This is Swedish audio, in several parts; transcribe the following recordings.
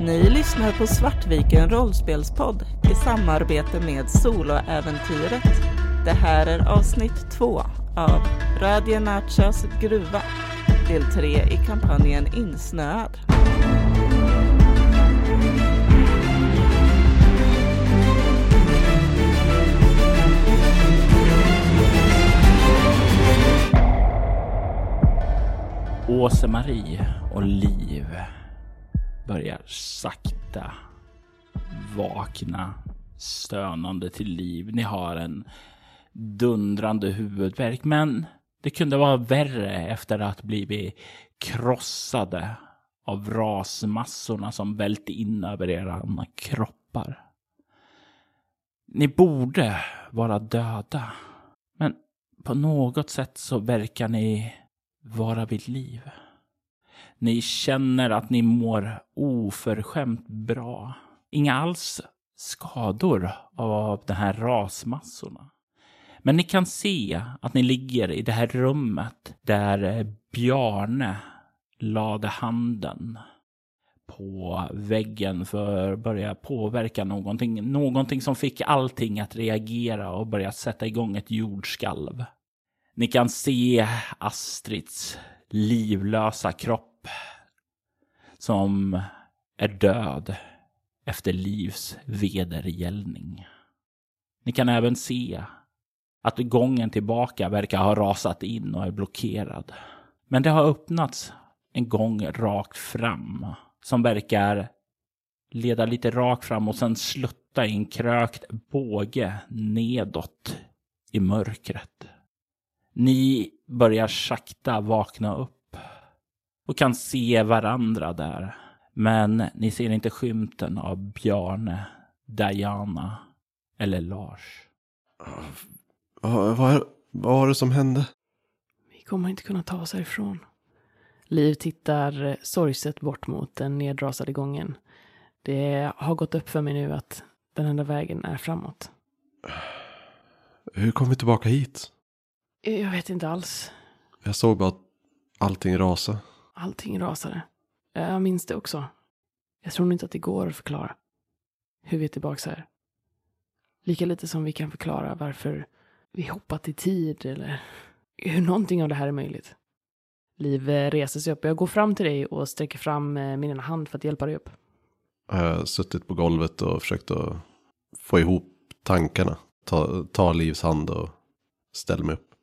Ni lyssnar på Svartviken rollspelspodd i samarbete med Soloäventyret. Det här är avsnitt två av Radio Nachos gruva, del tre i kampanjen Insnöad. Åse-Marie och Liv börjar sakta vakna stönande till liv. Ni har en dundrande huvudvärk, men det kunde vara värre efter att blivit krossade av rasmassorna som välte in över era kroppar. Ni borde vara döda, men på något sätt så verkar ni vara vid liv. Ni känner att ni mår oförskämt bra. Inga alls skador av de här rasmassorna. Men ni kan se att ni ligger i det här rummet där eh, Bjarne lade handen på väggen för att börja påverka någonting. Någonting som fick allting att reagera och börja sätta igång ett jordskalv. Ni kan se Astrids livlösa kropp som är död efter livs vedergällning. Ni kan även se att gången tillbaka verkar ha rasat in och är blockerad. Men det har öppnats en gång rakt fram som verkar leda lite rakt fram och sen slutta i en krökt båge nedåt i mörkret. Ni börjar sakta vakna upp och kan se varandra där. Men ni ser inte skymten av Bjarne, Diana eller Lars. Vad, vad, vad var det som hände? Vi kommer inte kunna ta oss härifrån. Liv tittar sorgset bort mot den nedrasade gången. Det har gått upp för mig nu att den enda vägen är framåt. Hur kom vi tillbaka hit? Jag vet inte alls. Jag såg bara att allting rasade. Allting rasade. Jag minns det också. Jag tror inte att det går att förklara hur vi är tillbaka här. Lika lite som vi kan förklara varför vi hoppat i tid eller hur någonting av det här är möjligt. Liv eh, reser sig upp. Jag går fram till dig och sträcker fram eh, min ena hand för att hjälpa dig upp. Jag har suttit på golvet och försökt att få ihop tankarna. Ta, ta Livs hand och ställa mig upp.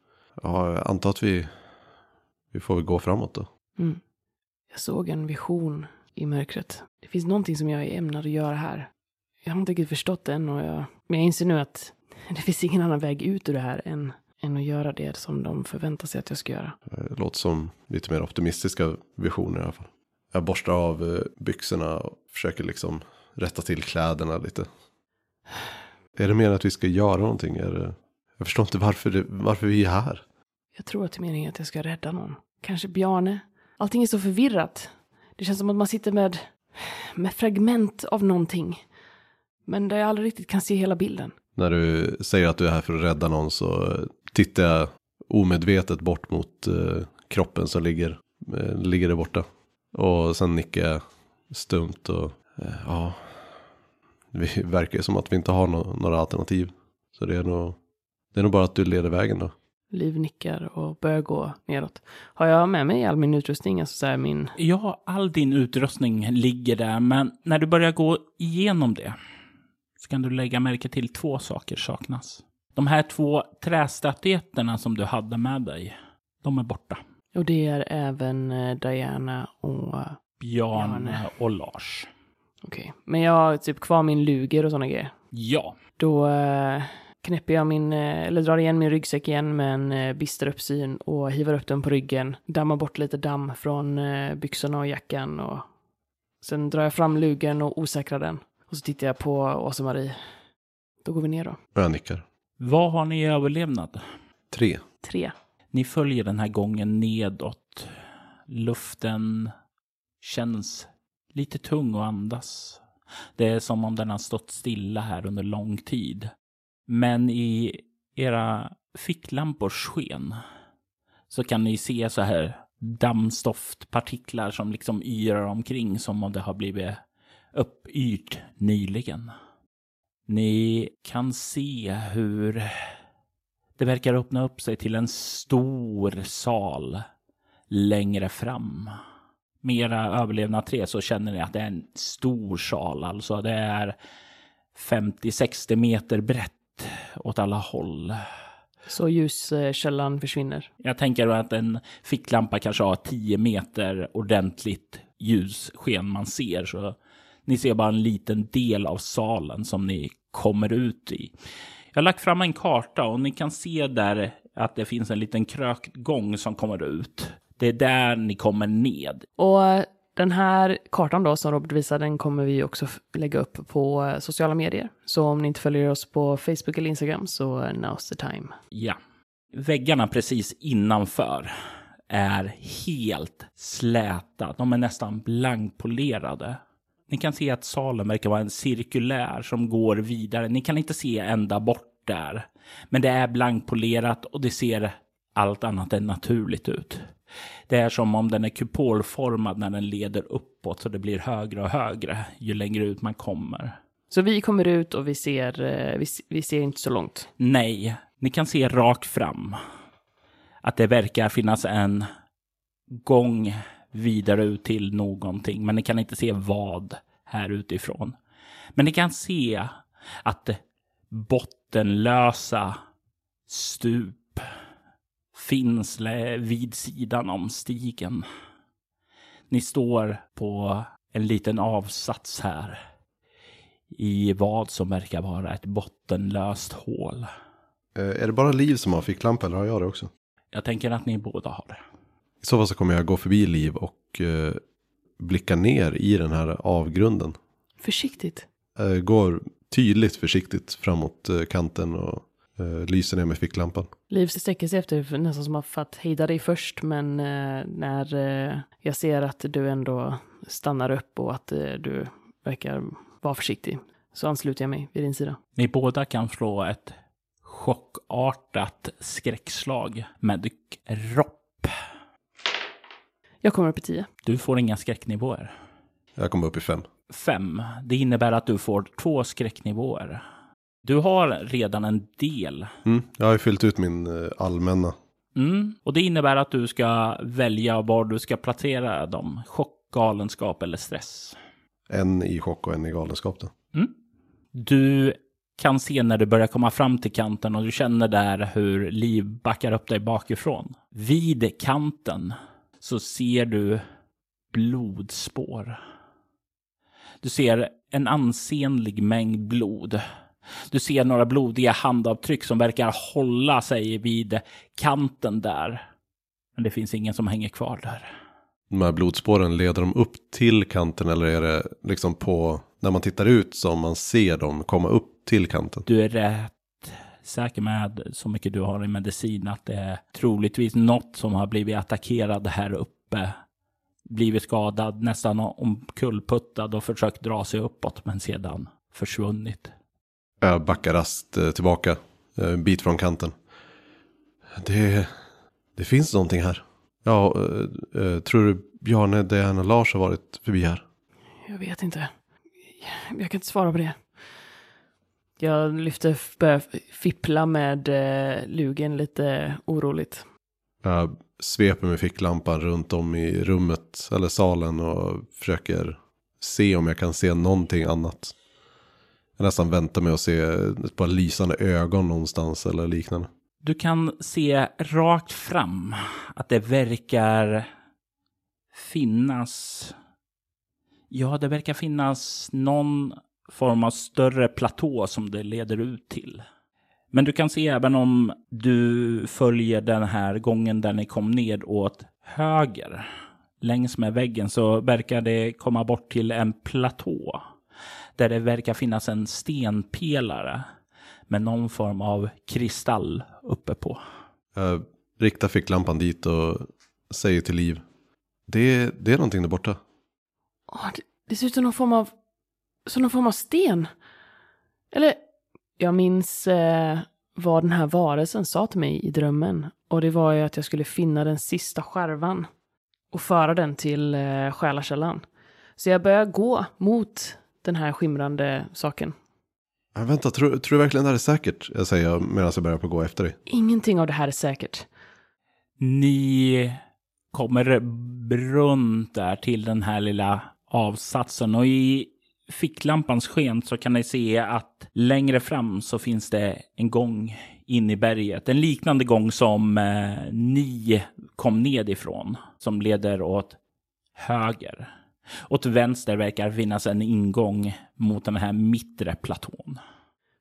Ja, jag antar att vi, vi får väl gå framåt då. Mm. Jag såg en vision i mörkret. Det finns någonting som jag är ämnad att göra här. Jag har inte riktigt förstått det än och jag, men jag inser nu att det finns ingen annan väg ut ur det här än, än att göra det som de förväntar sig att jag ska göra. Det låter som lite mer optimistiska visioner i alla fall. Jag borstar av eh, byxorna och försöker liksom rätta till kläderna lite. Är det mer att vi ska göra någonting? Är det... Jag förstår inte varför, det, varför vi är här. Jag tror att det är meningen att jag ska rädda någon. Kanske Bjarne. Allting är så förvirrat. Det känns som att man sitter med, med fragment av någonting. Men där jag aldrig riktigt kan se hela bilden. När du säger att du är här för att rädda någon så tittar jag omedvetet bort mot eh, kroppen som ligger, eh, ligger där borta. Och sen nickar jag stumt och eh, ja, det verkar ju som att vi inte har no några alternativ. Så det är nog, det är nog bara att du leder vägen då. Liv nickar och börjar gå neråt. Har jag med mig all min utrustning? Alltså så min... Ja, all din utrustning ligger där, men när du börjar gå igenom det så kan du lägga märke till två saker saknas. De här två trästatyetterna som du hade med dig, de är borta. Och det är även eh, Diana och... Bjarne Bjarne. och Lars. Okej. Men jag har typ kvar min luger och sådana grejer. Ja, Då eh, knäpper jag min, eh, eller drar igen min ryggsäck igen med en eh, bister uppsyn och hivar upp den på ryggen. Dammar bort lite damm från eh, byxorna och jackan och sen drar jag fram lugen och osäkrar den. Och så tittar jag på Åse-Marie. Då går vi ner då. Och jag nickar. vad har ni i överlevnad? Tre. Tre. Ni följer den här gången nedåt. Luften känns lite tung att andas. Det är som om den har stått stilla här under lång tid. Men i era ficklampors sken så kan ni se så här dammstoftpartiklar som liksom yrar omkring som om det har blivit uppyrt nyligen. Ni kan se hur det verkar öppna upp sig till en stor sal längre fram. Med era överlevnad tre så känner ni att det är en stor sal. Alltså det är 50-60 meter brett åt alla håll. Så ljuskällan försvinner. Jag tänker att en ficklampa kanske har 10 meter ordentligt ljussken man ser. Så ni ser bara en liten del av salen som ni kommer ut i. Jag har lagt fram en karta och ni kan se där att det finns en liten krökt gång som kommer ut. Det är där ni kommer ned. Och den här kartan då som Robert visade, den kommer vi också lägga upp på eh, sociala medier. Så om ni inte följer oss på Facebook eller Instagram så now's the time. Ja. Väggarna precis innanför är helt släta. De är nästan blankpolerade. Ni kan se att salen verkar vara en cirkulär som går vidare. Ni kan inte se ända bort där. Men det är blankpolerat och det ser allt annat än naturligt ut. Det är som om den är kupolformad när den leder uppåt så det blir högre och högre ju längre ut man kommer. Så vi kommer ut och vi ser, eh, vi, vi ser inte så långt. Nej, ni kan se rakt fram att det verkar finnas en gång vidare ut till någonting, men ni kan inte se vad här utifrån. Men ni kan se att bottenlösa stup finns vid sidan om stigen. Ni står på en liten avsats här i vad som verkar vara ett bottenlöst hål. Eh, Är det bara Liv som har ficklampa eller har jag det också? Jag tänker att ni båda har det. I så fall så kommer jag gå förbi Liv och eh, blicka ner i den här avgrunden. Försiktigt. Eh, går tydligt försiktigt framåt eh, kanten och eh, lyser ner med ficklampan. Liv sträcker sig efter nästan som att hejda dig först, men eh, när eh, jag ser att du ändå stannar upp och att eh, du verkar vara försiktig så ansluter jag mig vid din sida. Ni båda kan slå ett chockartat skräckslag med kropp. Jag kommer upp i tio. Du får inga skräcknivåer. Jag kommer upp i fem. Fem. Det innebär att du får två skräcknivåer. Du har redan en del. Mm, jag har ju fyllt ut min eh, allmänna. Mm. Och det innebär att du ska välja var du ska placera dem. Chock, galenskap eller stress. En i chock och en i galenskap då. Du kan se när du börjar komma fram till kanten och du känner där hur Liv backar upp dig bakifrån. Vid kanten så ser du blodspår. Du ser en ansenlig mängd blod. Du ser några blodiga handavtryck som verkar hålla sig vid kanten där. Men det finns ingen som hänger kvar där. De här blodspåren, leder de upp till kanten eller är det liksom på, när man tittar ut som man ser dem komma upp till kanten? Du är rätt säker med så mycket du har i medicin att det är troligtvis något som har blivit attackerad här uppe. Blivit skadad, nästan omkullputtad och försökt dra sig uppåt men sedan försvunnit. Jag backar raskt eh, tillbaka, eh, en bit från kanten. Det, det finns någonting här. Ja, eh, tror du Bjarne, Diana Lars har varit förbi här? Jag vet inte. Jag kan inte svara på det. Jag lyfter, börjar fippla med lugen lite oroligt. Jag sveper med ficklampan runt om i rummet eller salen och försöker se om jag kan se någonting annat. Jag nästan väntar mig att se ett par lysande ögon någonstans eller liknande. Du kan se rakt fram att det verkar finnas... Ja, det verkar finnas någon form av större platå som det leder ut till. Men du kan se även om du följer den här gången där ni kom ned åt höger längs med väggen så verkar det komma bort till en platå där det verkar finnas en stenpelare med någon form av kristall uppe på. Jag riktar ficklampan dit och säger till Liv. Det, det är någonting där borta. Åh, det, det ser ut som någon form av, som någon form av sten. Eller, jag minns eh, vad den här varelsen sa till mig i drömmen. Och det var ju att jag skulle finna den sista skärvan och föra den till eh, själarkällan. Så jag börjar gå mot den här skimrande saken. Ja, vänta, tror, tror du verkligen det här är säkert? Jag säger jag medan jag börjar på att gå efter dig. Ingenting av det här är säkert. Ni kommer runt där till den här lilla avsatsen och i ficklampans sken så kan ni se att längre fram så finns det en gång in i berget. En liknande gång som eh, ni kom ned ifrån som leder åt höger. Åt vänster verkar finnas en ingång mot den här mittre platån.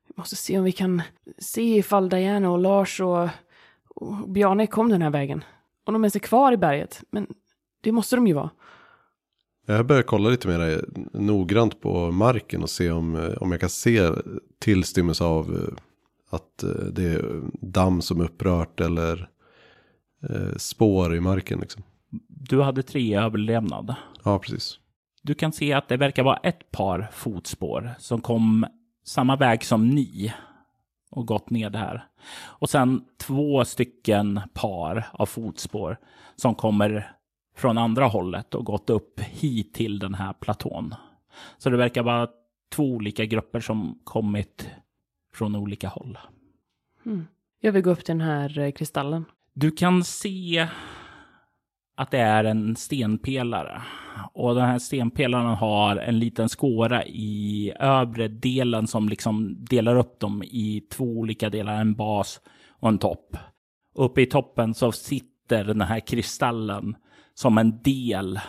Vi måste se om vi kan se ifall Diana och Lars och, och Bjarne kom den här vägen. Om de ens är kvar i berget. Men det måste de ju vara. Jag börjar kolla lite mer noggrant på marken och se om, om jag kan se tillstymmelse av eh, att eh, det är damm som är upprört eller eh, spår i marken. Liksom. Du hade tre överlevnad. Ja, precis. Du kan se att det verkar vara ett par fotspår som kom samma väg som ni och gått ned här. Och sen två stycken par av fotspår som kommer från andra hållet och gått upp hit till den här platån. Så det verkar vara två olika grupper som kommit från olika håll. Mm. Jag vill gå upp till den här eh, kristallen. Du kan se att det är en stenpelare. Och den här stenpelaren har en liten skåra i övre delen som liksom delar upp dem i två olika delar, en bas och en topp. Uppe i toppen så sitter den här kristallen som en del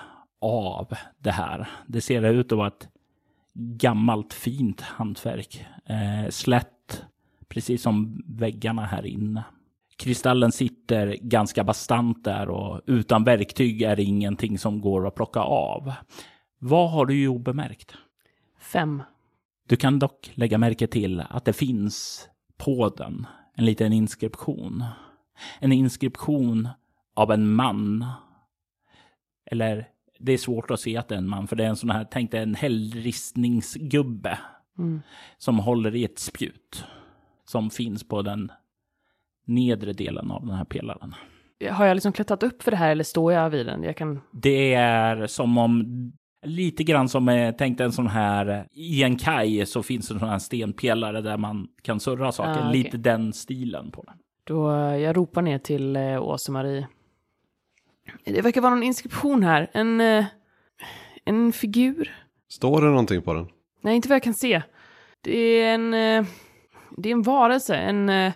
av det här. Det ser ut att vara ett gammalt fint hantverk. Eh, slätt, precis som väggarna här inne. Kristallen sitter ganska bastant där och utan verktyg är det ingenting som går att plocka av. Vad har du ju obemärkt? Fem. Du kan dock lägga märke till att det finns på den en liten inskription. En inskription av en man. Eller det är svårt att se att det är en man, för det är en sån här, tänk dig en hällristningsgubbe Mm. som håller i ett spjut som finns på den nedre delen av den här pelaren. Har jag liksom klättrat upp för det här eller står jag vid den? Jag kan... Det är som om lite grann som eh, tänk dig en sån här i en kaj så finns det en sån här stenpelare där man kan surra saker. Ah, okej. Lite den stilen på den. Då eh, jag ropar ner till eh, Åse-Marie. Det verkar vara någon inskription här. En, eh, en figur. Står det någonting på den? Nej, inte vad jag kan se. Det är en... eh, Det är en varelse. En... eh,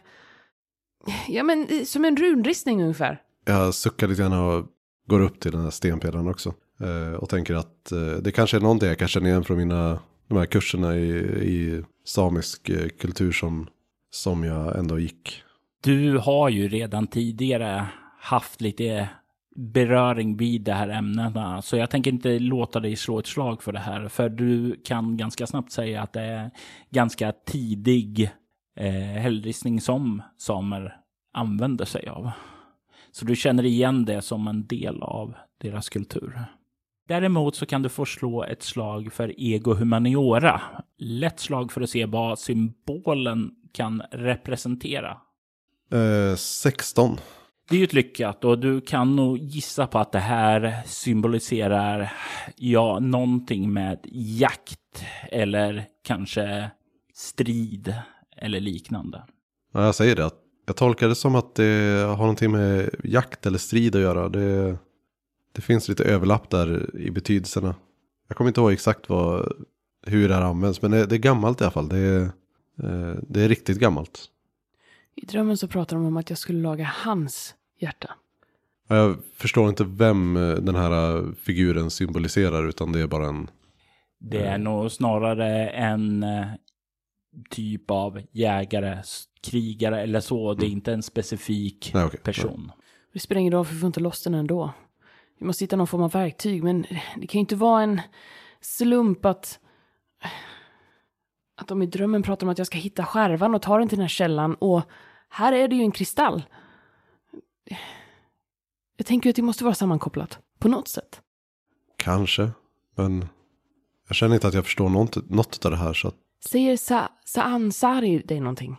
Ja, men som en runristning ungefär. Jag suckar lite grann och går upp till den här stenpelaren också. Eh, och tänker att eh, det kanske är någonting jag kan känna igen från mina, de här kurserna i, i samisk eh, kultur som, som jag ändå gick. Du har ju redan tidigare haft lite beröring vid det här ämnena, så jag tänker inte låta dig slå ett slag för det här, för du kan ganska snabbt säga att det är ganska tidig eh, hällristning som samer använder sig av. Så du känner igen det som en del av deras kultur. Däremot så kan du få slå ett slag för ego humaniora. Lätt slag för att se vad symbolen kan representera. Eh, 16. Det är ju ett lyckat och du kan nog gissa på att det här symboliserar ja, någonting med jakt eller kanske strid eller liknande. Ja, jag säger det. att Jag tolkar det som att det har någonting med jakt eller strid att göra. Det, det finns lite överlapp där i betydelserna. Jag kommer inte ihåg exakt vad, hur det här används. Men det, det är gammalt i alla fall. Det är, eh, det är riktigt gammalt. I drömmen så pratar de om att jag skulle laga hans hjärta. Ja, Jag förstår inte vem eh, den här eh, figuren symboliserar. Utan det är bara en... Det är nog snarare en typ av jägare, krigare eller så. Det är inte en specifik Nej, okej. person. Spelar ingen roll för vi får inte loss den ändå. Vi måste hitta någon form av verktyg, men det kan ju inte vara en slump att... Att de i drömmen pratar om att jag ska hitta skärvan och ta den till den här källan och här är det ju en kristall. Jag tänker ju att det måste vara sammankopplat, på något sätt. Kanske. Men jag känner inte att jag förstår något, något av det här. Så att, Säger Sa Saansari dig någonting?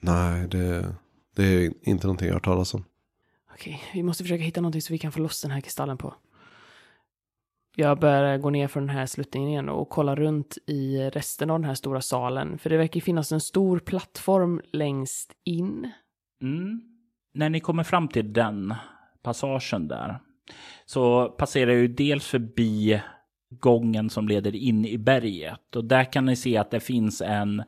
nej, det, det är inte någonting jag har hört talas om. Okej, vi måste försöka hitta någonting så vi kan få loss den här kristallen på. Jag börjar gå ner från den här sluttningen igen och kolla runt i resten av den här stora salen. För det verkar finnas en stor plattform längst in. Mm. När ni kommer fram till den passagen där så passerar ju dels förbi gången som leder in i berget och där kan ni se att det finns en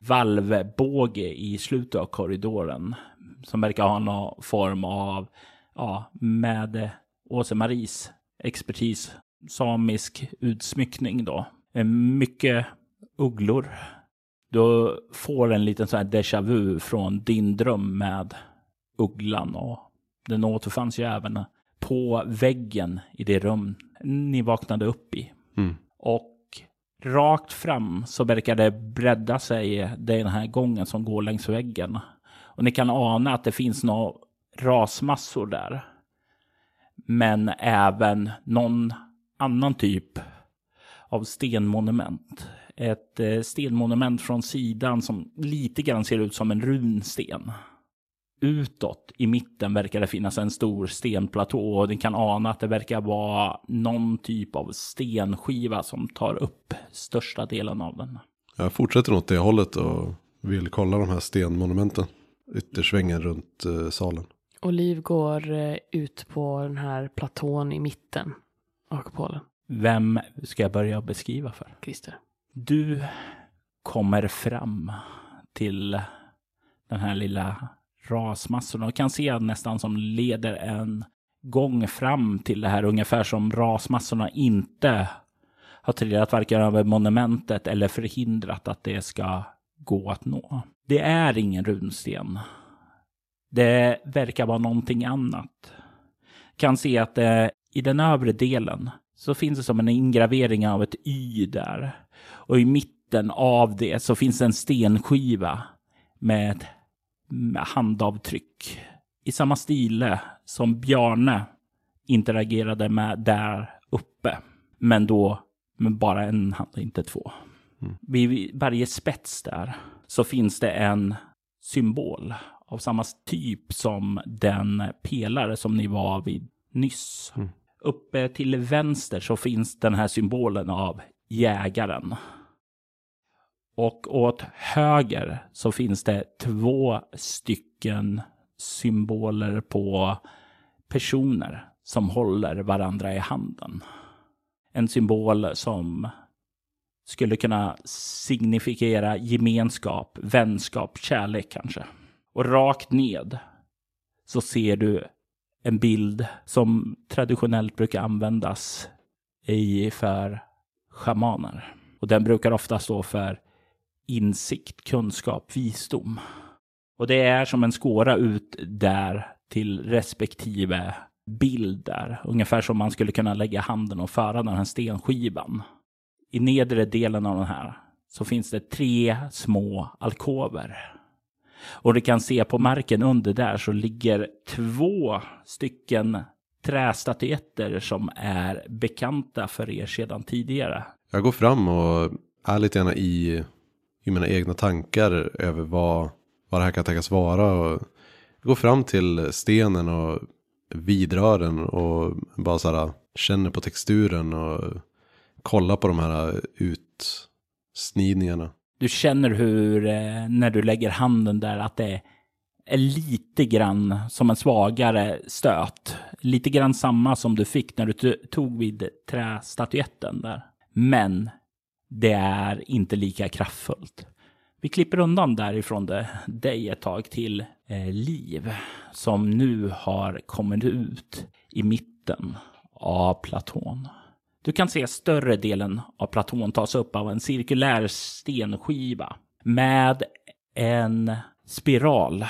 valvbåge i slutet av korridoren som verkar ha någon form av, ja, med Åse-Maries expertis, samisk utsmyckning då. Eh, mycket ugglor. Du får en liten sån här déjà vu från din dröm med ugglan och den återfanns ju även på väggen i det rum ni vaknade upp i. Mm. Och rakt fram så verkar det bredda sig den här gången som går längs väggen. Och ni kan ana att det finns några rasmassor där. Men även någon annan typ av stenmonument. Ett eh, stenmonument från sidan som lite grann ser ut som en runsten. Utåt i mitten verkar det finnas en stor stenplatå och ni kan ana att det verkar vara någon typ av stenskiva som tar upp största delen av den. Jag fortsätter åt det hållet och vill kolla de här stenmonumenten. Yttersvängen runt eh, salen. Och Liv går eh, ut på den här platån i mitten av kupolen. Vem ska jag börja beskriva för? Christer. Du kommer fram till den här lilla rasmassorna och kan se nästan som leder en gång fram till det här ungefär som rasmassorna inte har trillat varken över monumentet eller förhindrat att det ska gå att nå. Det är ingen runsten. Det verkar vara någonting annat. Kan se att det, i den övre delen så finns det som en ingravering av ett Y där. Och i mitten av det så finns det en stenskiva med ett handavtryck. I samma stil som Bjarne interagerade med där uppe. Men då med bara en hand, inte två. Mm. Vid varje spets där så finns det en symbol av samma typ som den pelare som ni var vid nyss. Mm. Uppe till vänster så finns den här symbolen av jägaren. Och åt höger så finns det två stycken symboler på personer som håller varandra i handen. En symbol som skulle kunna signifiera gemenskap, vänskap, kärlek kanske. Och rakt ned så ser du en bild som traditionellt brukar användas i för schamaner. Och den brukar ofta stå för insikt, kunskap, visdom. Och det är som en skåra ut där till respektive bild där. Ungefär som man skulle kunna lägga handen och föra den här stenskivan. I nedre delen av den här så finns det tre små alkover. Och du kan se på marken under där så ligger två stycken trästatyetter som är bekanta för er sedan tidigare. Jag går fram och är lite gärna i, i mina egna tankar över vad, vad det här kan tänkas vara. Och jag går fram till stenen och vidrör den och bara så här känner på texturen och kollar på de här utsnidningarna. Du känner hur, eh, när du lägger handen där, att det är lite grann som en svagare stöt. Lite grann samma som du fick när du tog vid trästatyetten där. Men det är inte lika kraftfullt. Vi klipper undan därifrån det, dig ett tag till eh, Liv som nu har kommit ut i mitten av platån. Du kan se större delen av platån tas upp av en cirkulär stenskiva med en spiral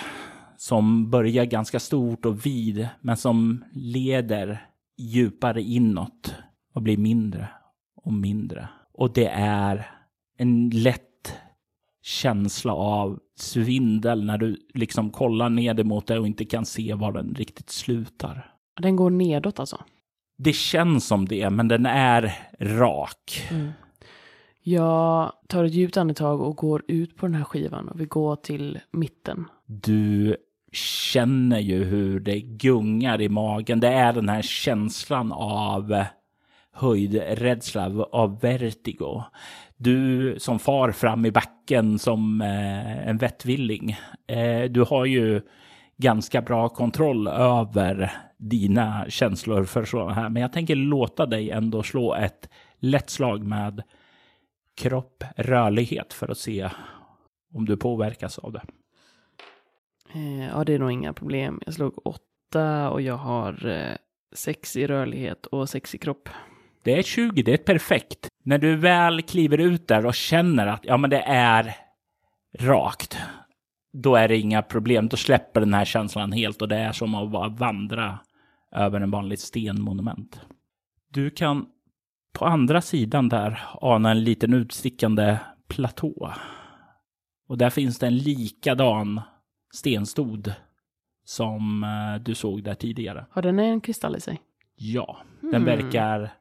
som börjar ganska stort och vid men som leder djupare inåt och blir mindre och mindre. Och det är en lätt känsla av svindel när du liksom kollar ner mot det och inte kan se var den riktigt slutar. Den går nedåt alltså? Det känns som det, men den är rak. Mm. Jag tar ett djupt andetag och går ut på den här skivan och vi går till mitten. Du känner ju hur det gungar i magen. Det är den här känslan av höjdrädsla av- vertigo. Du som far fram i backen som eh, en vettvilling, eh, du har ju ganska bra kontroll över dina känslor för sådana här. Men jag tänker låta dig ändå slå ett lätt slag med kropp, rörlighet för att se om du påverkas av det. Eh, ja, det är nog inga problem. Jag slog åtta och jag har eh, sex i rörlighet och sex i kropp. Det är 20, det är perfekt. När du väl kliver ut där och känner att ja, men det är rakt, då är det inga problem. Då släpper den här känslan helt och det är som att bara vandra över en vanlig stenmonument. Du kan på andra sidan där ana en liten utstickande platå. Och där finns det en likadan stenstod som eh, du såg där tidigare. Har den en kristall i sig? Ja, den Mm. verkar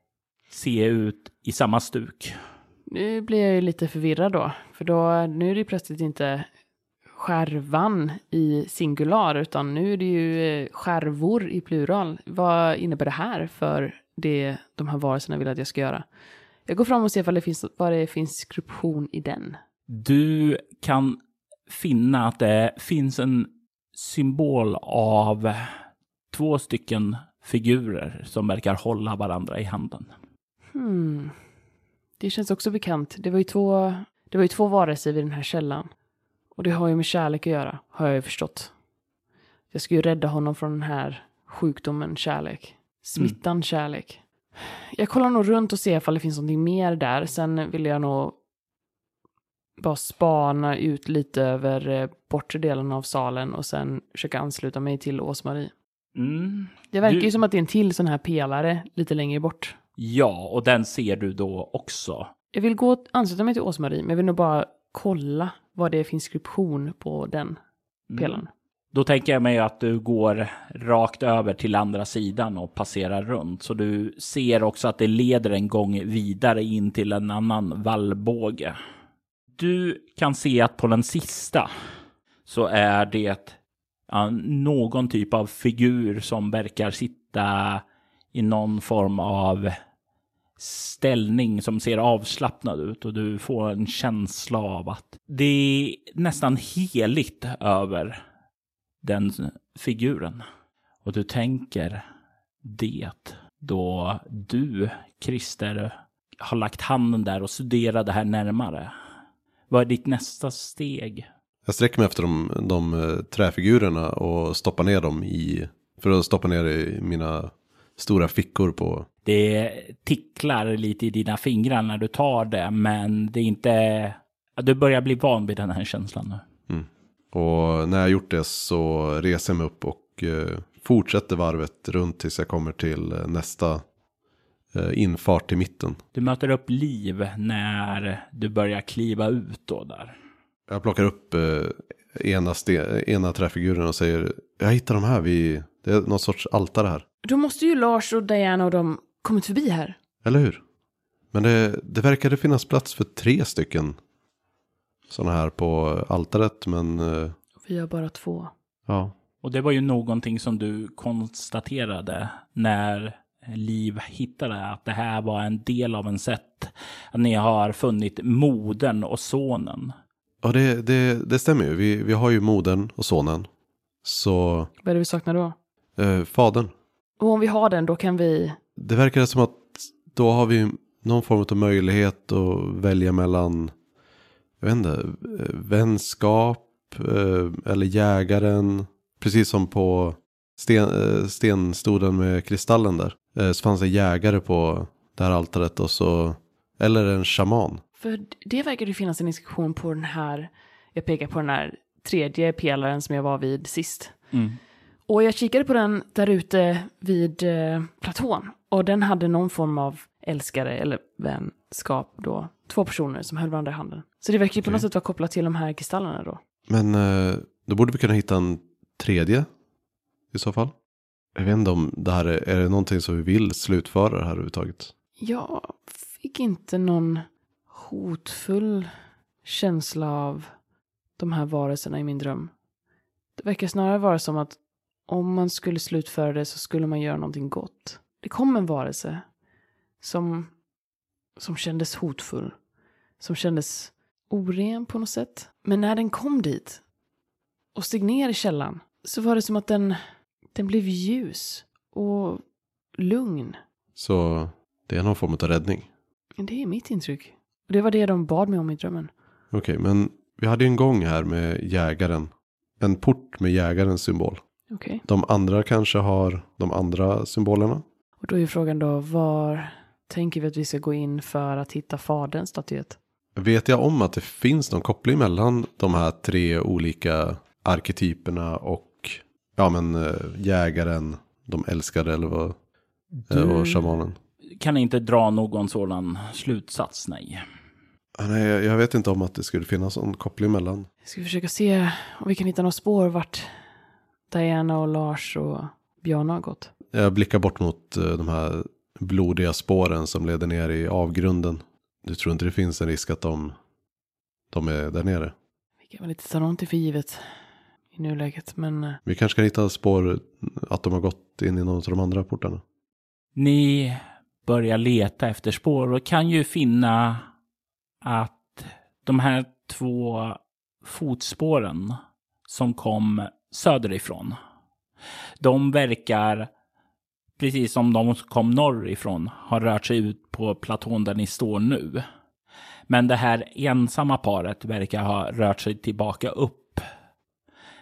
se ut i samma stuk. Nu blir jag ju lite förvirrad då. För då, nu är det ju plötsligt inte skärvan i singular, utan nu är det ju eh, skärvor i plural. Vad innebär det här för det de här varelserna vill att jag ska göra? Jag går fram och ser ifall det finns, vad det finns skription i den. Du kan finna att det finns en symbol av två stycken figurer som verkar hålla varandra i handen. Hmm. Det känns också bekant. Det var ju två, det var ju två varelser vid den här källan. Och det har ju med kärlek att göra, har jag ju förstått. Jag ska ju rädda honom från den här sjukdomen kärlek. Smittan kärlek. Jag kollar nog runt och ser ifall det finns någonting mer där. Sen vill jag nog bara spana ut lite över eh, bortre delen av salen och sen försöka ansluta mig till Ås-Marie. Mm. Det verkar Du- ju som att det är en till sån här pelare lite längre bort. Ja, och den ser du då också. Jag vill gå och ansluta mig till Ås-Marie, men jag vill nog bara kolla vad det finns inskription på den Mm. pelaren. Då tänker jag mig att du går rakt över till andra sidan och passerar runt. Så du ser också att det leder en gång vidare in till en annan vallbåge. Du kan se att på den sista så är det någon typ av figur som verkar sitta i någon form av ställning som ser avslappnad ut och du får en känsla av att det är nästan heligt över den figuren. Och du tänker det då du, Christer, har lagt handen där och studerar det här närmare. Vad är ditt nästa steg? Jag sträcker mig efter de, de eh, träfigurerna och stoppar ner dem i, för att stoppa ner i mina stora fickor på. Det ticklar lite i dina fingrar när du tar det, men det är inte... Du börjar bli van vid den här känslan nu. Och när jag gjort det så reser jag mig upp och eh, fortsätter varvet runt tills jag kommer till eh, nästa eh, infart till mitten. Du möter upp liv när du börjar kliva ut då där. Jag plockar upp eh, ena, ena träfiguren och säger jag hittar de här, vi, det är någon sorts altare här. Då måste ju Lars och Diana och de kommit förbi här. Eller hur? Men det, det verkade finnas plats för tre stycken sådana här på altaret. Men eh, Vi har bara två. ja, Och det var ju någonting som du konstaterade när Liv hittade att det här var en del av en sätt att ni har funnit modern och sonen. Ja det, det, det stämmer ju. Vi, vi har ju modern och sonen. Så Vad är det vi saknar då? eh, fadern. Och om vi har den, då kan vi... Det verkar som att då har vi någon form av möjlighet att välja mellan, jag vet inte, eh, vänskap eh, eller jägaren. Precis som på sten, eh, stenstoden med kristallen där. Så fanns det jägare på det här altaret och så, eller en shaman. För det verkar ju finnas en inskription på den här... Jag pekar på den här tredje pelaren som jag var vid sist. Och jag kikade på den där ute vid eh, platån. Och den hade någon form av älskare eller vänskap då. Två personer som höll varandra i handen. Så det verkar ju på något sätt vara kopplat till de här kristallerna då. Men eh, då borde vi kunna hitta en tredje i så fall. Jag vet inte om det här är, är det någonting som vi vill slutföra det här överhuvudtaget. Jag fick inte någon hotfull känsla av de här varelserna i min dröm. Det verkar snarare vara som att om man skulle slutföra det så skulle man göra någonting gott. Det kom en varelse som, som kändes hotfull. Som kändes oren på något sätt. Men när den kom dit och steg ner i källan så var det som att den, den blev ljus och lugn. Så det är någon form av räddning. Det är mitt intryck. Och det var det de bad mig om i drömmen. Okej, men vi hade ju en gång här med jägaren. En port med jägarens symbol. Okej. De andra kanske har de andra symbolerna. Och då är frågan då, var tänker vi att vi ska gå in för att hitta faderns statyett? Vet jag om att det finns någon koppling mellan de här tre olika arketyperna och ja men äh, jägaren, de älskade eller vad, äh, och shamanen. kan inte dra någon sådan slutsats, nej. Nej, jag- jag vet inte om att det skulle finnas någon koppling mellan. Ska vi försöka se om vi kan hitta några spår vart Diana och Lars och Björn har gått? Jag blickar bort mot eh, de här blodiga spåren som leder ner i avgrunden. Du tror inte det finns en risk att de, de är där nere? Vi kan väl inte ta någonting för givet i nuläget, men eh, Vi kanske kan hitta spår att de har gått in i någon av de andra portarna. Ni börjar leta efter spår och kan ju finna att de här två fotspåren som kom söderifrån, de verkar, precis som de som kom norrifrån, ha rört sig ut på platån där ni står nu. Men det här ensamma paret verkar ha rört sig tillbaka upp.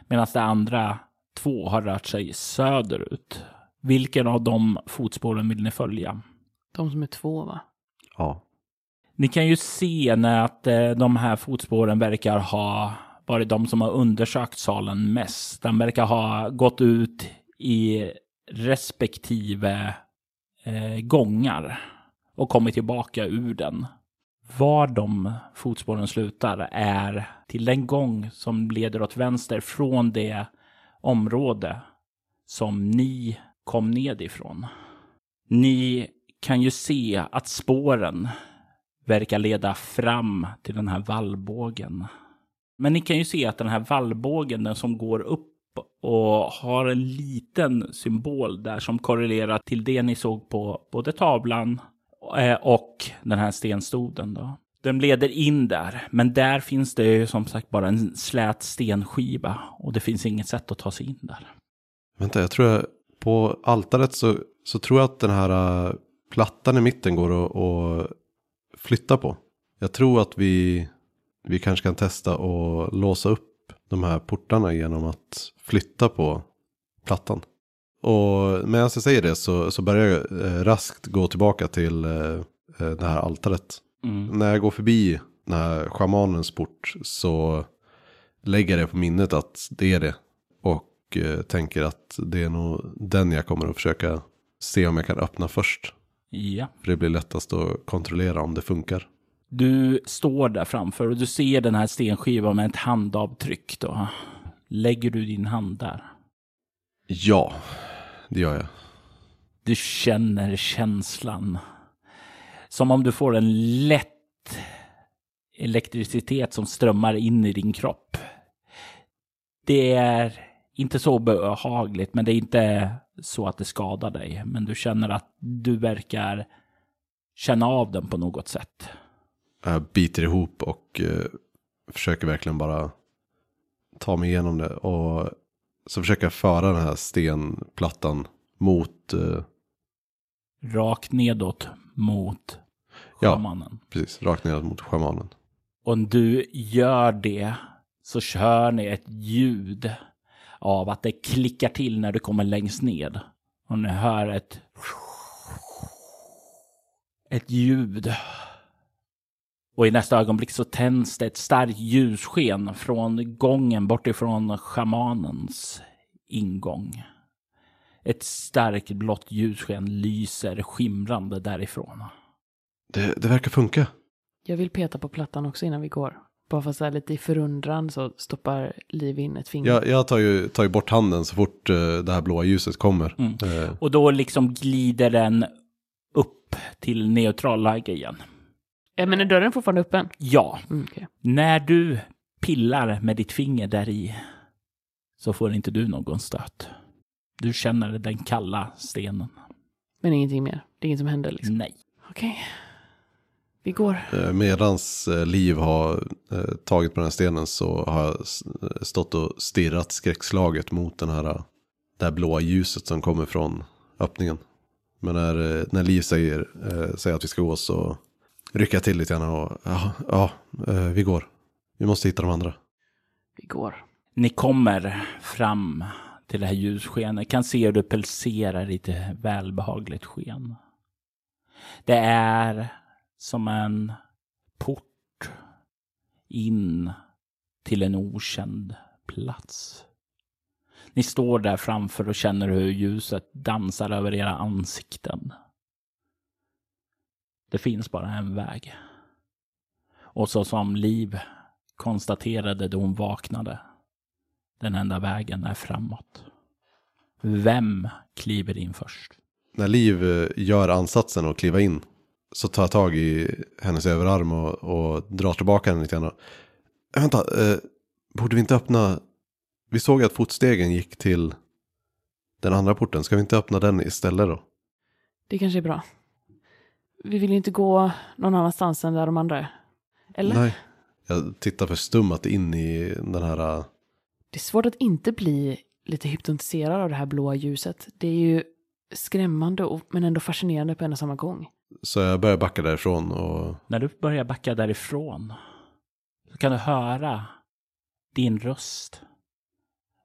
Medan det andra två har rört sig söderut. Vilken av de fotspåren vill ni följa? de som är två va? Ja. Ni kan ju se när att eh, de här fotspåren verkar ha varit de som har undersökt salen mest. Den verkar ha gått ut i respektive eh, gångar och kommit tillbaka ur den. Var de fotspåren slutar är till den gång som leder åt vänster från det område som ni kom ned ifrån. Ni kan ju se att spåren verkar leda fram till den här vallbågen. Men ni kan ju se att den här vallbågen, den som går upp och har en liten symbol där som korrelerar till det ni såg på både tavlan eh, och den här stenstoden. Då. Den leder in där, men där finns det ju som sagt bara en slät stenskiva och det finns inget sätt att ta sig in där. Vänta, jag tror jag, på altaret så, så tror jag att den här äh, plattan i mitten går att flytta på. Jag tror att vi, vi kanske kan testa och låsa upp de här portarna genom att flytta på plattan. Och medan jag säger det så, så börjar jag eh, raskt gå tillbaka till eh, eh, det här altaret. Mm. När jag går förbi den här schamanens port så lägger jag det på minnet att det är det. Och eh, tänker att det är nog den jag kommer att försöka se om jag kan öppna först. Ja. För det blir lättast att kontrollera om det funkar. Du står där framför och du ser den här stenskivan med ett handavtryck. Då. Lägger du din hand där? Ja, det gör jag. Du känner känslan. Som om du får en lätt elektricitet som strömmar in i din kropp. Det är inte så behagligt, men det är inte så att det skadar dig. Men du känner att du verkar känna av den på något sätt. Jag biter ihop och eh, försöker verkligen bara ta mig igenom det. Och så försöker jag föra den här stenplattan mot, eh, Rakt nedåt mot Ja. schamanen. precis, rakt ner mot schamanen. Och om du gör det så kör ni ett ljud av att det klickar till när du kommer längst ned. Och ni hör ett ett ljud. Och i nästa ögonblick så tänds det ett starkt ljussken från gången bortifrån schamanens ingång. Ett starkt blått ljussken lyser skimrande därifrån. Det, det verkar funka. Jag vill peta på plattan också innan vi går. Bara för så här lite i förundran så stoppar Liv in ett finger. Jag, jag tar, ju, tar ju bort handen så fort eh, det här blåa ljuset kommer. Mm. Eh, Och då liksom glider den upp till neutral läge igen. Ja, men är dörren fortfarande öppen? Ja, Mm, okej. när du pillar med ditt finger där i så får inte du någon stöt. Du känner den kalla stenen. Men ingenting mer? Det är inget som händer liksom? Nej. Okej. Vi går. Eh, Medans eh, liv har eh, tagit på den här stenen så har jag stått och stirrat skräckslaget mot den här, det här blåa ljuset som kommer från öppningen. Men när, när Liv säger, säger att vi ska gå så rycker jag till lite grann och ja, ja vi går. Vi måste hitta de andra. Vi går. Ni kommer fram till det här ljusskenet. Kan se hur det pulserar ett välbehagligt sken. Det är som en port in till en okänd plats. Ni står där framför och känner hur ljuset dansar över era ansikten. Det finns bara en väg. Och så som Liv konstaterade då hon vaknade. Den enda vägen är framåt. Vem kliver in först? När Liv eh, gör ansatsen att kliva in så tar jag tag i hennes överarm och, och drar tillbaka henne lite grann. Äh, vänta, eh, borde vi inte öppna? Vi såg att fotstegen gick till den andra porten. Ska vi inte öppna den istället då? Det kanske är bra. Vi vill ju inte gå någon annanstans än där de andra är. Eller? Nej. Jag tittar förstummat in i den här. eh, Det är svårt att inte bli lite hypnotiserad av det här blåa ljuset. Det är ju skrämmande och, men ändå fascinerande på en och samma gång. Så jag börjar backa därifrån och När du börjar backa därifrån så kan du höra din röst.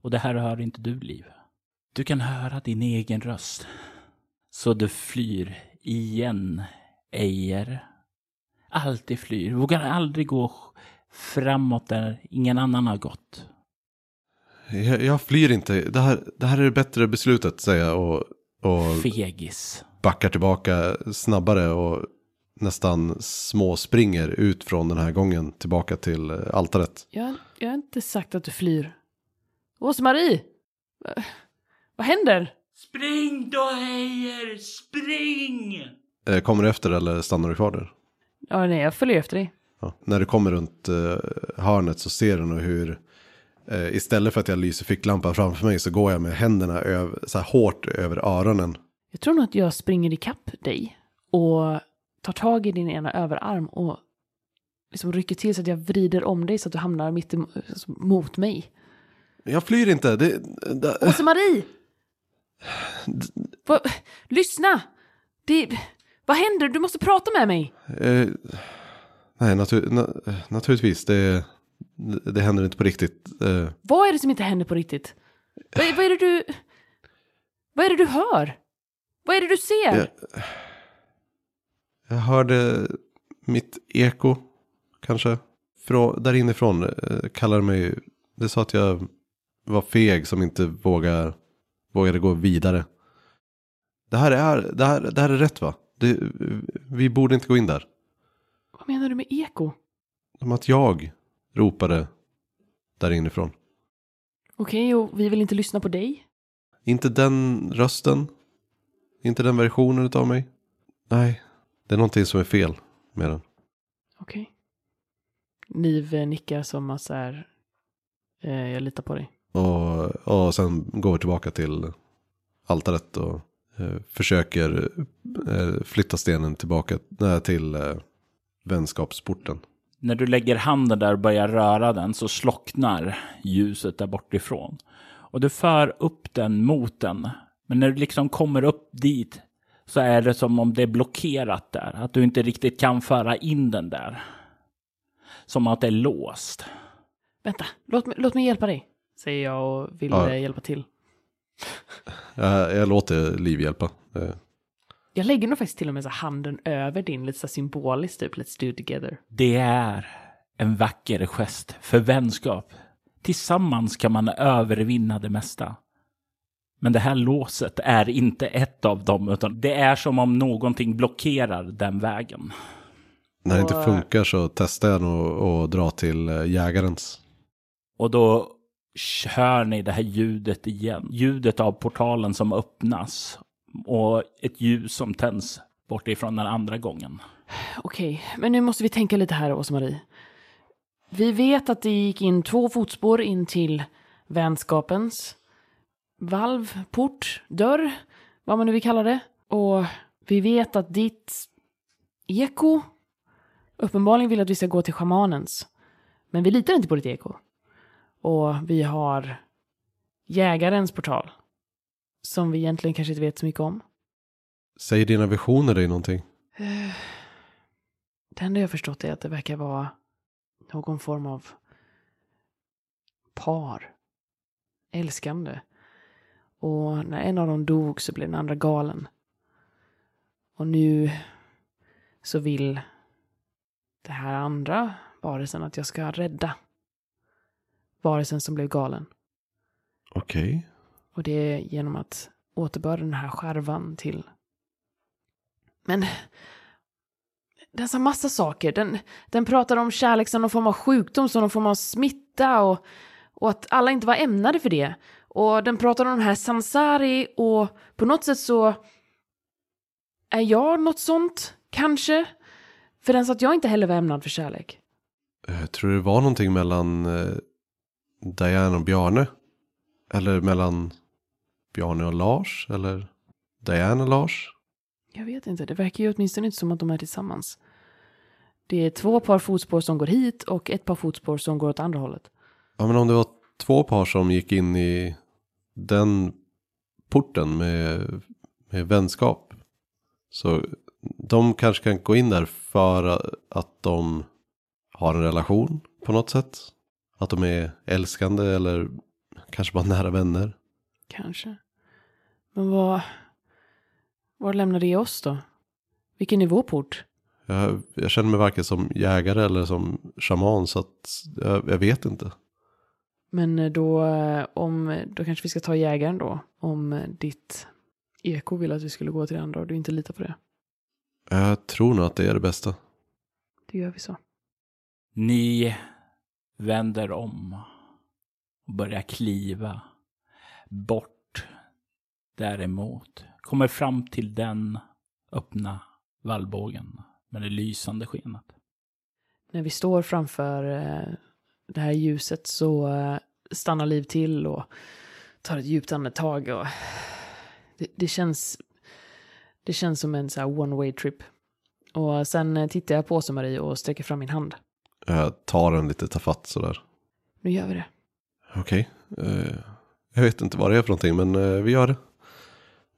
Och det här hör inte du, Liv. Du kan höra din egen röst. Så du flyr igen, Ejer. Alltid flyr. Vågar aldrig gå framåt där ingen annan har gått. jag, jag flyr inte. Det här, det här är det bättre beslutet säger jag och, och Fegis. backar tillbaka snabbare och nästan små springer ut från den här gången tillbaka till eh, altaret. Jag, jag har inte sagt att du flyr. Åse-Marie! Va- Vad händer? Spring då, Ejer! Spring! Eh, Kommer du efter eller stannar du kvar där? Ja, nej, jag följer efter dig. Ja. När du kommer runt eh, hörnet så ser du nog hur eh, istället för att jag lyser ficklampan framför mig så går jag med händerna över, så här hårt över öronen. Jag tror nog att jag springer ikapp dig och tar tag i din ena överarm och liksom rycker till så att jag vrider om dig så att du hamnar mitt em- alltså, mot mig. Jag flyr inte. Det, det, Åse-Marie! Va- Lyssna! Det, vad händer? Du måste prata med mig! eh, nej, natur, na, naturligtvis. Det, det händer inte på riktigt. Eh, Vad är det som inte händer på riktigt? Vad, är- vad är det du... Vad är det du hör? Vad är det du ser? jag, jag hörde mitt eko, kanske. Frå, där inifrån eh, kallade mig. Det sa att jag var feg som inte vågar, vågade gå vidare. Det här är, det här, det här är rätt va? Det, vi borde inte gå in där. Vad menar du med eko? Som att jag ropade där inifrån. Okej, och vi vill inte lyssna på dig? Inte den rösten. Inte den versionen av mig. Nej, det är någonting som är fel med den. Okej. Niv eh, nickar som att så här... Eh, jag litar på dig. Och, och sen går vi tillbaka till altaret och eh, försöker eh, flytta stenen tillbaka nej, till eh, vänskapsporten. När du lägger handen där och börjar röra den så slocknar ljuset där bortifrån. Och du för upp den mot den. Men när du liksom kommer upp dit så är det som om det är blockerat där. Att du inte riktigt kan föra in den där. Som att det är låst. Vänta, låt mig, låt mig hjälpa dig. Säger jag och vill Ja. eh, hjälpa till. Jag, jag låter Liv hjälpa. Jag lägger nog faktiskt till och med så handen över din lite så symboliskt typ Let's do it together. Det är en vacker gest för vänskap. Tillsammans kan man övervinna det mesta. Men det här låset är inte ett av dem, utan det är som om någonting blockerar den vägen. när det inte funkar så testar jag nog att dra till eh, jägarens. Och då hör ni det här ljudet igen. Ljudet av portalen som öppnas. Och ett ljus som tänds bortifrån den andra gången. Okej, men nu måste vi tänka lite här, Åsa-Marie. Vi vet att det gick in två fotspår in till vänskapens valv, port, dörr, vad man nu vill kalla det. Och vi vet att ditt eko uppenbarligen vill att vi ska gå till schamanens. Men vi litar inte på ditt eko. Och vi har jägarens portal. Som vi egentligen kanske inte vet så mycket om. Säger dina visioner dig någonting? Eh, Det enda jag förstått är att det verkar vara någon form av par. Älskande. Och när en av dem dog så blev den andra galen. Och nu så vill det här andra varelsen att jag ska rädda varelsen som blev galen. Okej. Och det är genom att återbörda den här skärvan till... Men... Den sa massa saker. Den, den pratar om kärlek som någon form av sjukdom, som någon form av smitta och, och att alla inte var ämnade för det. Och den pratar om den här sansari och på något sätt så... Är jag något sånt? Kanske? För den sa att jag inte heller var ämnad för kärlek. Jag Tror du det var någonting mellan eh, Diana och Bjarne? Eller mellan Bjarne och Lars? Eller Diane och Lars? Jag vet inte, det verkar ju åtminstone inte som att de är tillsammans. Det är två par fotspår som går hit och ett par fotspår som går åt andra hållet. Ja men om det var två par som gick in i den porten med, med vänskap. Så de kanske kan gå in där för att de har en relation på något sätt. Att de är älskande eller kanske bara nära vänner. Kanske. Men vad... Var lämnar det oss då? Vilken är vår port? Jag, jag känner mig varken som jägare eller som shaman så att jag, jag vet inte. Men då, eh, om, då kanske vi ska ta jägaren då. Om eh, ditt eko vill att vi skulle gå till det andra och du inte litar på det. Jag tror nog att det är det bästa. Då gör vi så. Ni vänder om och börjar kliva bort däremot. Kommer fram till den öppna vallbågen med det lysande skenet. När vi står framför eh, det här ljuset så eh, stannar Liv till och tar ett djupt andetag. Och det, det, känns, det känns som en så här one way trip. Och sen eh, tittar jag på Åsa-Marie och sträcker fram min hand. Jag tar den lite tafatt sådär. Nu gör vi det. Okej. Eh, jag vet inte vad det är för någonting men vi gör det.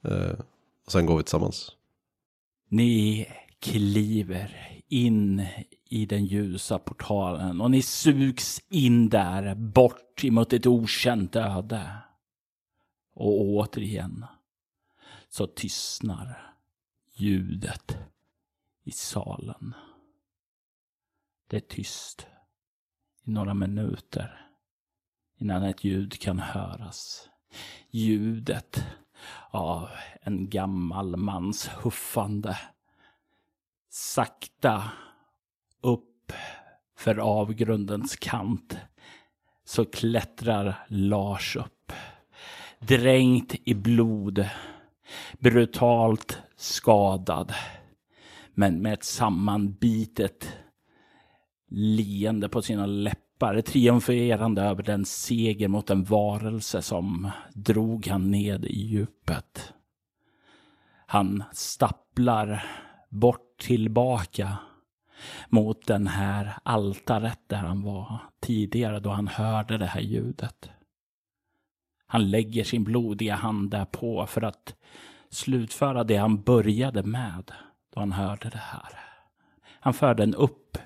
Eh, och sen går vi tillsammans. Ni kliver in i den ljusa portalen och ni sugs in där bort emot ett okänt öde. Och återigen så tystnar ljudet i salen. Det är tyst i några minuter innan ett ljud kan höras. Ljudet av en gammal mans huffande. Sakta upp för avgrundens kant så klättrar Lars upp. Dränkt i blod. Brutalt skadad. Men med ett sammanbitet leende på sina läppar. Triumferande över den seger mot en varelse som drog han ned i djupet. Han stapplar bort tillbaka mot den här altaret där han var tidigare då han hörde det här ljudet. Han lägger sin blodiga hand därpå för att slutföra det han började med då han hörde det här. Han för den upp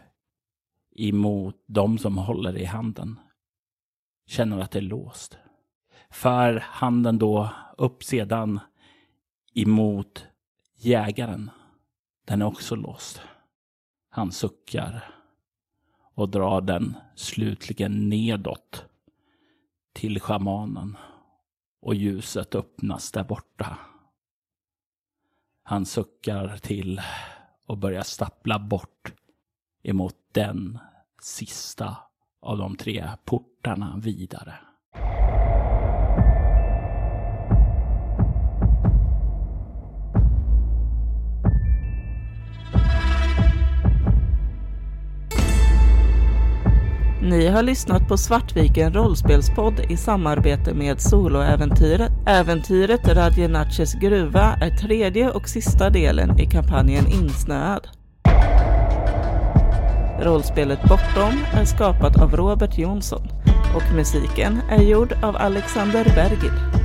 emot de som håller i handen. Känner att det är låst. För handen då upp sedan emot jägaren. Den är också låst. Han suckar och drar den slutligen nedåt till schamanen och ljuset öppnas där borta. Han suckar till och börjar stappla bort emot den sista av de tre portarna vidare. Ni har lyssnat på Svartviken rollspelspodd i samarbete med Soloäventyret. Äventyret Radjenaches gruva är tredje och sista delen i kampanjen Insnöad. Rollspelet Bortom är skapat av Robert Jonsson och musiken är gjord av Alexander Bergil.